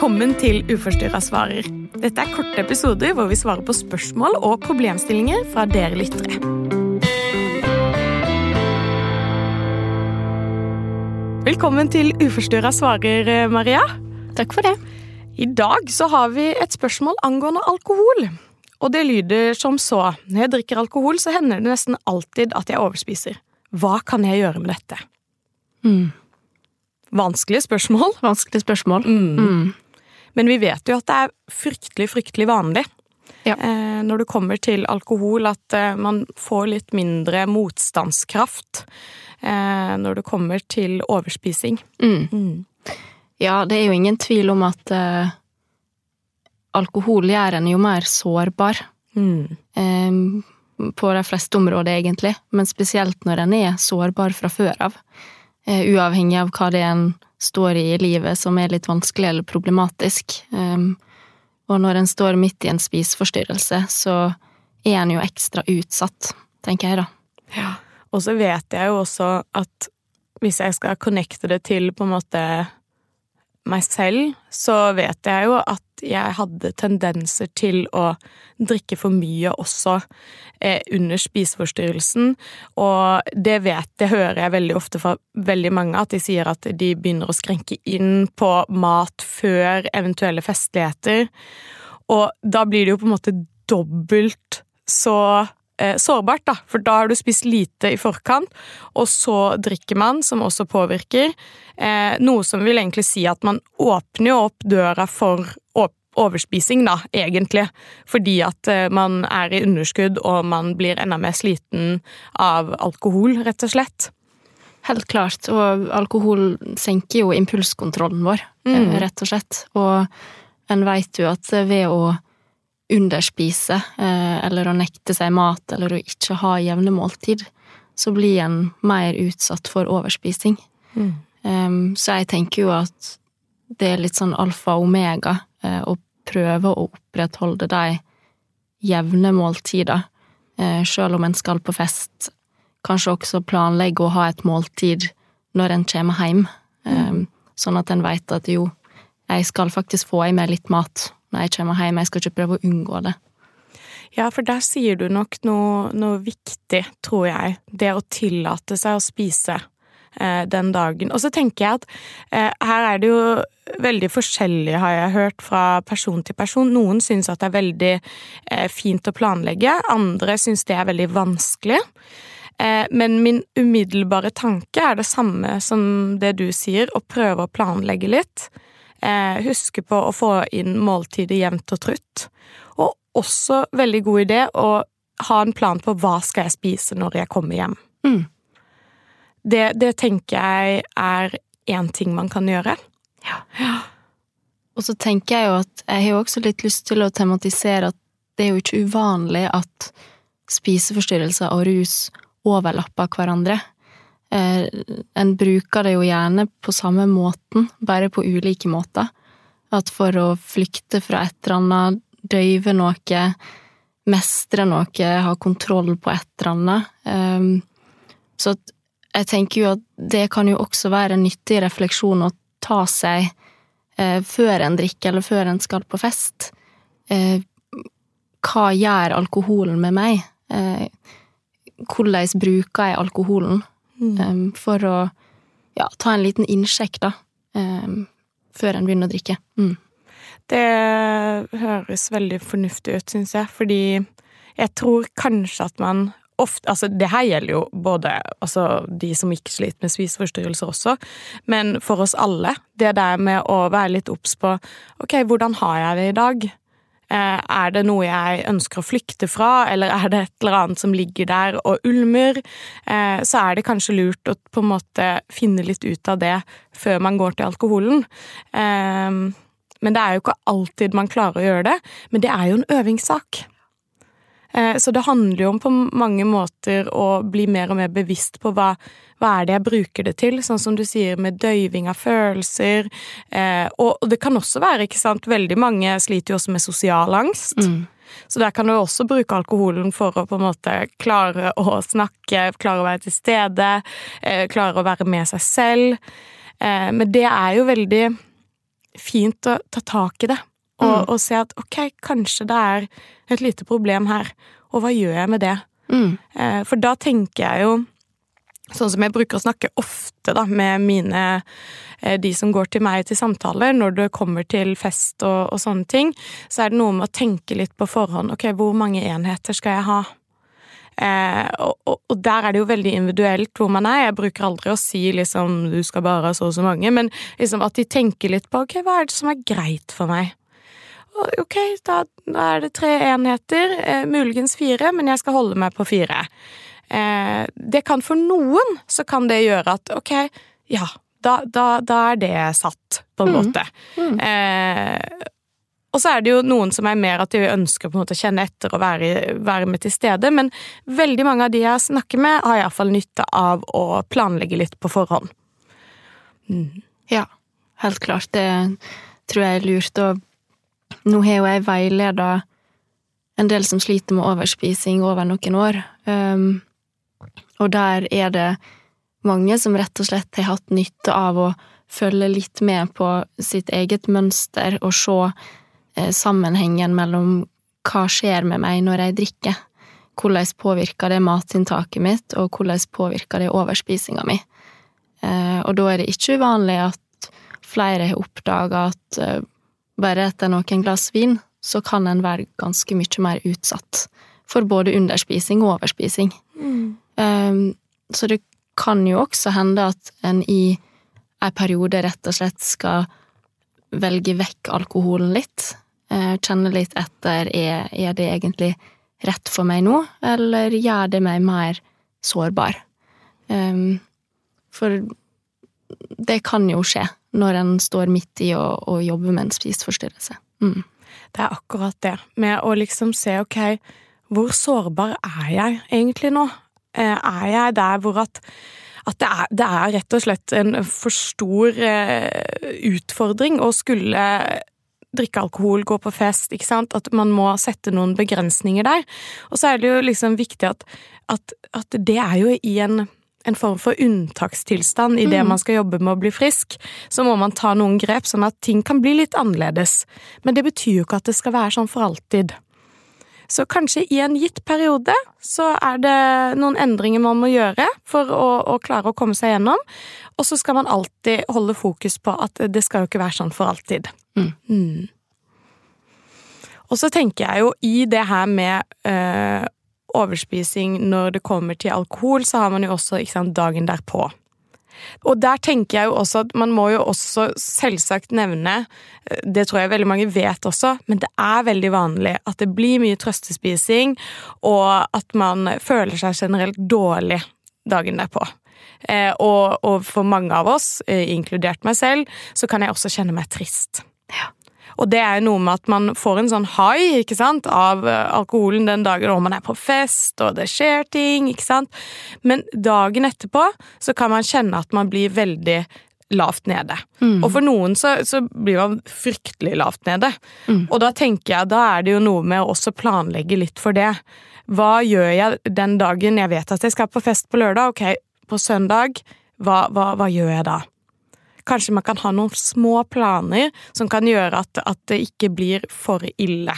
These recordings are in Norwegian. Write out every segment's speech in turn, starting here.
Velkommen til Uforstyrra svarer. Dette er korte episoder hvor vi svarer på spørsmål og problemstillinger fra dere lyttere. Velkommen til Uforstyrra svarer, Maria. Takk for det. I dag så har vi et spørsmål angående alkohol. Og det lyder som så. Når jeg drikker alkohol, så hender det nesten alltid at jeg overspiser. Hva kan jeg gjøre med dette? Mm. Vanskelig spørsmål. Vanskelig spørsmål. Mm. Men vi vet jo at det er fryktelig, fryktelig vanlig Ja. eh, når det kommer til alkohol, at eh, man får litt mindre motstandskraft eh, når det kommer til overspising. Mm. Mm. Ja, det er jo ingen tvil om at eh, alkohol gjør en jo mer sårbar. Mm. eh, på de fleste områder, egentlig, men spesielt når en er sårbar fra før av. Eh, uavhengig av hva det en står i i livet som er litt vanskelig eller problematisk. Um, og når en står midt i en spiseforstyrrelse, så er en jo ekstra utsatt, tenker jeg da. Ja. Og så vet jeg jo også at hvis jeg skal connecte det til på en måte meg selv, så vet jeg jo at jeg hadde tendenser til å drikke for mye også eh, under spiseforstyrrelsen. Og det vet det hører jeg veldig ofte fra veldig mange, at de sier at de begynner å skrenke inn på mat før eventuelle festligheter. Og da blir det jo på en måte dobbelt så sårbart, da. For da har du spist lite i forkant, og så drikker man, som også påvirker. Eh, noe som vil egentlig si at man åpner jo opp døra for overspising, da, egentlig. Fordi at eh, man er i underskudd, og man blir enda mer sliten av alkohol, rett og slett. Helt klart, og alkohol senker jo impulskontrollen vår, eh, Mm. rett og slett. Og en veit jo at ved å underspise, eh, eller å nekte seg mat, eller å ikke ha jevne måltid, så blir en mer utsatt for overspising. Mm. Um, så jeg tenker jo at det er litt sånn alfa og omega eh, å prøve å opprettholde de jevne måltider, eh, sjøl om en skal på fest. Kanskje også planlegge å ha et måltid når en kommer hjem, um, sånn at en veit at jo, jeg skal faktisk få i meg litt mat når jeg kommer hjem, jeg skal ikke prøve å unngå det. Ja, for der sier du nok noe, noe viktig, tror jeg. Det å tillate seg å spise eh, den dagen. Og så tenker jeg at eh, her er det jo veldig forskjellig, har jeg hørt, fra person til person. Noen syns at det er veldig eh, fint å planlegge, andre syns det er veldig vanskelig. Eh, men min umiddelbare tanke er det samme som det du sier, å prøve å planlegge litt. Eh, huske på å få inn måltidet jevnt og trutt. Og også veldig god idé å ha en plan på hva skal jeg spise når jeg kommer hjem. Mm. Det, det tenker jeg er én ting man kan gjøre. ja Og så tenker jeg jo at jeg har jo også litt lyst til å tematisere at det er jo ikke uvanlig at spiseforstyrrelser og rus overlapper hverandre. Eh, en bruker det jo gjerne på samme måten, bare på ulike måter. At for å flykte fra et eller annet, døyve noe, mestre noe, ha kontroll på et eller annet. Eh, så jeg tenker jo at det kan jo også være en nyttig refleksjon å ta seg eh, før en drikker eller før en skal på fest. Eh, hva gjør alkoholen med meg? Hvordan bruker jeg alkoholen? Eh, for å ja, ta en liten innsjekk, da, um, før en begynner å drikke. Mm. Det høres veldig fornuftig ut, syns jeg, fordi jeg tror kanskje at man ofte Altså, det her gjelder jo både altså, de som ikke sliter med spiseforstyrrelser også, men for oss alle. Det der med å være litt obs på ok, hvordan har jeg det i dag? Eh, Er det noe jeg ønsker å flykte fra, eller er det et eller annet som ligger der og ulmer? Eh, Så er det kanskje lurt å på en måte finne litt ut av det før man går til alkoholen. Eh, Men det er jo ikke alltid man klarer å gjøre det, men det er jo en øvingssak. Eh, Så det handler jo om på mange måter å bli mer og mer bevisst på hva, hva er det jeg bruker det til, sånn som du sier med døyving av følelser. Eh, Og det kan også være, ikke sant, veldig mange sliter jo også med sosial angst. Mm. Så der kan du også bruke alkoholen for å på en måte klare å snakke, klare å være til stede, eh, klare å være med seg selv. Men det er jo veldig fint å ta tak i det. Og, og se at ok, kanskje det er et lite problem her, og hva gjør jeg med det? Mm. Eh, For da tenker jeg jo Sånn som jeg bruker å snakke ofte da, med mine eh, De som går til meg til samtaler, når det kommer til fest og, og sånne ting, så er det noe med å tenke litt på forhånd. Ok, hvor mange enheter skal jeg ha? Eh, og, og, og der er det jo veldig individuelt hvor man er. Jeg bruker aldri å si liksom du skal bare ha så og så mange, men liksom at de tenker litt på ok, hva er det som er greit for meg? Ok, da, da er det tre enheter, eh, muligens fire, men jeg skal holde meg på fire. Eh, det kan for noen så kan det gjøre at ok, ja, da, da, da er det satt, på en Mm. måte. Mm. Eh, og så er det jo noen som er mer at de ønsker på en måte å kjenne etter og være, være med til stede, men veldig mange av de jeg snakker med, har iallfall nytte av å planlegge litt på forhånd. Mm. Ja, helt klart. Det tror jeg er lurt. Og nå har jo jeg veileda en del som sliter med overspising over noen år. Um, og der er det mange som rett og slett har hatt nytte av å følge litt med på sitt eget mønster og se eh, sammenhengen mellom hva skjer med meg når jeg drikker. Hvordan påvirker det matinntaket mitt, og hvordan påvirker det overspisinga mi. Eh, og da er det ikke uvanlig at flere har oppdaga at eh, bare etter noen glass vin, så kan en være ganske mye mer utsatt for både underspising og overspising. Um, så det kan jo også hende at en i en periode rett og slett skal velge vekk alkoholen litt. Uh, Kjenne litt etter er, er det egentlig rett for meg nå, eller gjør det meg mer sårbar? Um, for det kan jo skje når en står midt i å, å jobbe med en spiseforstyrrelse. Mm. Det er akkurat det, med å liksom se ok, hvor sårbar er jeg egentlig nå? Eh, Er jeg der hvor at, at det, er, det er rett og slett en for stor eh, utfordring å skulle drikke alkohol, gå på fest, ikke sant? At man må sette noen begrensninger der. Og så er det jo liksom viktig at, at, at det er jo i en en form for unntakstilstand i det Mm. man skal jobbe med å bli frisk, så må man ta noen grep sånn at ting kan bli litt annerledes. Men det betyr jo ikke at det skal være sånn for alltid. Så kanskje i en gitt periode så er det noen endringer man må gjøre for å, å klare å komme seg gjennom, og så skal man alltid holde fokus på at det skal jo ikke være sånn for alltid. Mm. Mm. Og så tenker jeg jo i det her med eh, overspising når det kommer til alkohol, så har man jo også sant, dagen derpå. Og der tenker jeg jo også at man må jo også selvsagt nevne, eh, det tror jeg veldig mange vet også, men det er veldig vanlig at det blir mye trøstespising, og at man føler seg generelt dårlig dagen derpå. Eh, og, og for mange av oss, eh, inkludert meg selv, så kan jeg også kjenne meg trist. Ja. Og det er noe med at man får en sånn high ikke sant, av eh, alkoholen den dagen når man er på fest, og det skjer ting, ikke sant. Men dagen etterpå så kan man kjenne at man blir veldig lavt nede. Mm. Og for noen så, så blir man fryktelig lavt nede. Mm. Og da tenker jeg, da er det jo noe med å også planlegge litt for det. Hva gjør jeg den dagen jeg vet at jeg skal på fest på lørdag? Ok, på søndag, hva, hva, hva gjør jeg da? Kanskje man kan ha noen små planer som kan gjøre at, at det ikke blir for ille.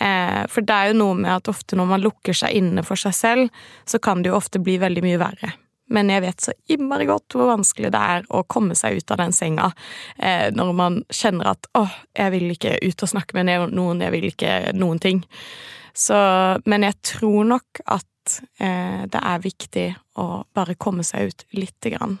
Eh, for det er jo noe med at ofte når man lukker seg inne for seg selv, så kan det jo ofte bli veldig mye verre. Men jeg vet så innmari godt hvor vanskelig det er å komme seg ut av den senga eh, når man kjenner at åh, jeg vil ikke ut og snakke med noen, jeg vil ikke noen ting. Så, men jeg tror nok at eh, det er viktig å bare komme seg ut lite grann.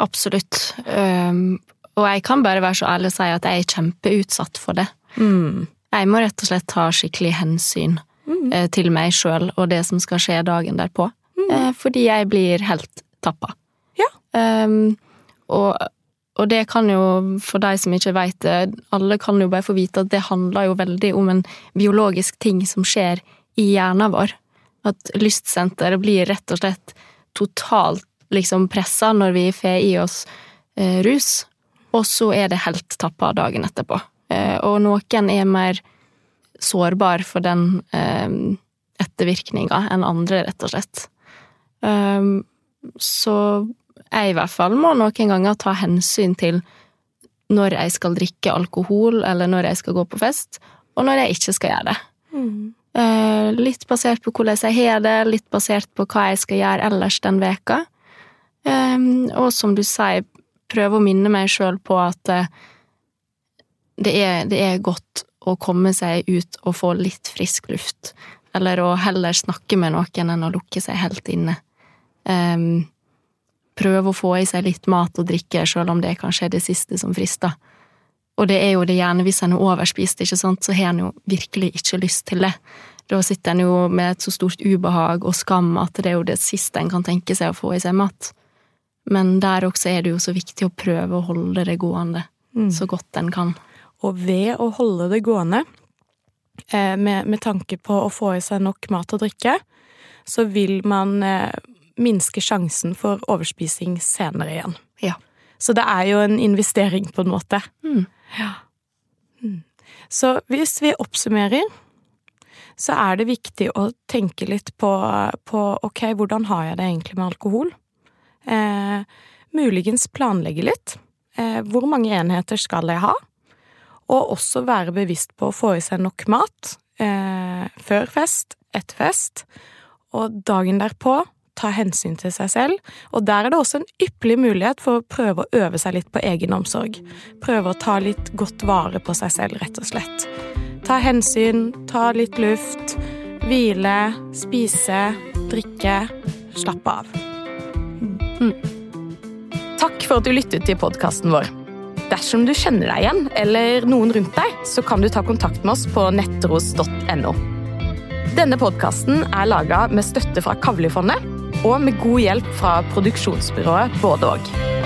Absolutt. Um, og jeg kan bare være så ærlig og si at jeg er kjempeutsatt for det. Mm. Jeg må rett og slett ta skikkelig hensyn Mm. eh, til meg sjøl og det som skal skje dagen derpå. Eh, fordi jeg blir helt tappa. Ja. Um, og, og det kan jo, for de som ikke veit det, alle kan jo bare få vite at det handler jo veldig om en biologisk ting som skjer i hjernen vår. At lystsenteret blir rett og slett totalt liksom pressa når vi får i oss eh, rus, og så er det helt tappa dagen etterpå. Eh, og noen er mer sårbar for den eh, ettervirkninga enn andre, rett og slett. Um, så jeg i hvert fall må noen ganger ta hensyn til når jeg skal drikke alkohol, eller når jeg skal gå på fest, og når jeg ikke skal gjøre det. Mm. Eh, litt basert på hvordan jeg har det, litt basert på hva jeg skal gjøre ellers den veka. Eh, og som du sier, prøve å minne meg sjøl på at eh, det, er, det er godt å komme seg ut og få litt frisk luft. Eller å heller snakke med noen enn å lukke seg helt inne. Um, prøve å få i seg litt mat og drikke, selv om det kanskje er det siste som frister. Og det er jo det gjerne hvis en er overspist, ikke sant, så har en jo virkelig ikke lyst til det. Da sitter en jo med et så stort ubehag og skam at det er jo det siste en kan tenke seg å få i seg mat. Men der også er det jo så viktig å prøve å holde det gående mm. så godt en kan. Og ved å holde det gående, eh, med, med, tanke på å få i seg nok mat og drikke, så vil man eh, minske sjansen for overspising senere igjen. Ja. Så det er jo en investering, på en måte. Mm. Ja. Mm. Så hvis vi oppsummerer, så er det viktig å tenke litt på, på ok, hvordan har jeg det egentlig med alkohol? Eh, muligens planlegge litt. Eh, hvor mange enheter skal jeg ha? Og også være bevisst på å få i seg nok mat eh, før fest, etter fest, og dagen derpå ta hensyn til seg selv. Og der er det også en ypperlig mulighet for å prøve å øve seg litt på egen omsorg. Prøve å ta litt godt vare på seg selv, rett og slett. Ta hensyn, ta litt luft, hvile, spise, drikke, slappe av. Mm. Takk for at du lyttet til podkasten vår. Dersom du kjenner deg igjen, eller noen rundt deg, så kan du ta kontakt med oss på nettros.no. Denne podkasten er laga med støtte fra Kavlifondet og med god hjelp fra produksjonsbyrået Både og.